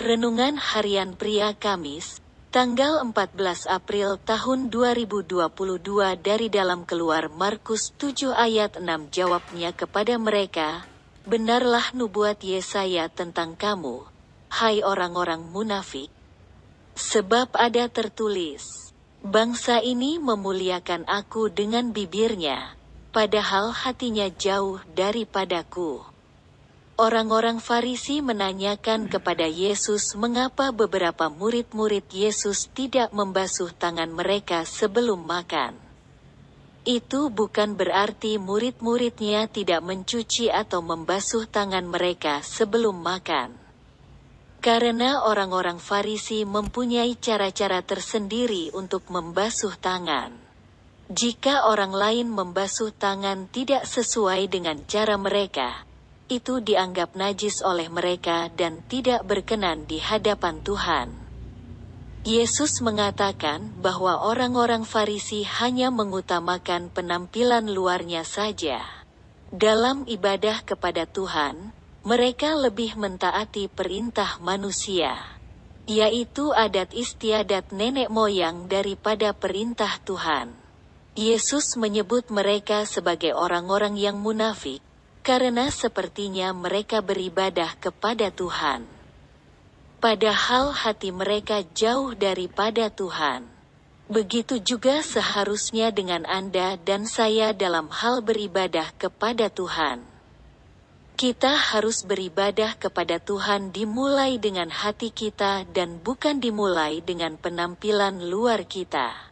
Renungan Harian Pria Kamis, tanggal 14 April tahun 2022 dari dalam keluar Markus 7 ayat 6 jawabnya kepada mereka, Benarlah nubuat Yesaya tentang kamu, hai orang-orang munafik. Sebab ada tertulis, Bangsa ini memuliakan aku dengan bibirnya, padahal hatinya jauh daripadaku. Orang-orang Farisi menanyakan kepada Yesus mengapa beberapa murid-murid Yesus tidak membasuh tangan mereka sebelum makan. Itu bukan berarti murid-muridnya tidak mencuci atau membasuh tangan mereka sebelum makan. Karena orang-orang Farisi mempunyai cara-cara tersendiri untuk membasuh tangan. Jika orang lain membasuh tangan tidak sesuai dengan cara mereka, itu dianggap najis oleh mereka dan tidak berkenan di hadapan Tuhan. Yesus mengatakan bahwa orang-orang Farisi hanya mengutamakan penampilan luarnya saja. Dalam ibadah kepada Tuhan, mereka lebih mentaati perintah manusia, yaitu adat istiadat nenek moyang daripada perintah Tuhan. Yesus menyebut mereka sebagai orang-orang yang munafik, karena sepertinya mereka beribadah kepada Tuhan. Padahal hati mereka jauh daripada Tuhan. Begitu juga seharusnya dengan Anda dan saya dalam hal beribadah kepada Tuhan. Kita harus beribadah kepada Tuhan dimulai dengan hati kita dan bukan dimulai dengan penampilan luar kita.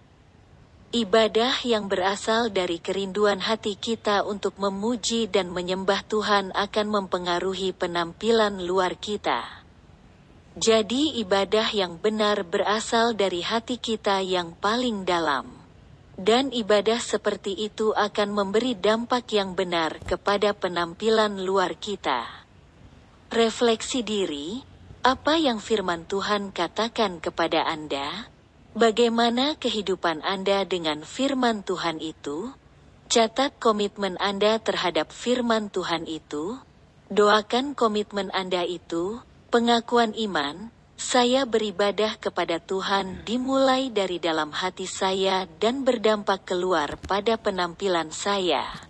Ibadah yang berasal dari kerinduan hati kita untuk memuji dan menyembah Tuhan akan mempengaruhi penampilan luar kita. Jadi, ibadah yang benar berasal dari hati kita yang paling dalam, dan ibadah seperti itu akan memberi dampak yang benar kepada penampilan luar kita. Refleksi diri: apa yang Firman Tuhan katakan kepada Anda? Bagaimana kehidupan Anda dengan firman Tuhan itu? Catat komitmen Anda terhadap firman Tuhan itu. Doakan komitmen Anda itu, pengakuan iman, saya beribadah kepada Tuhan dimulai dari dalam hati saya dan berdampak keluar pada penampilan saya.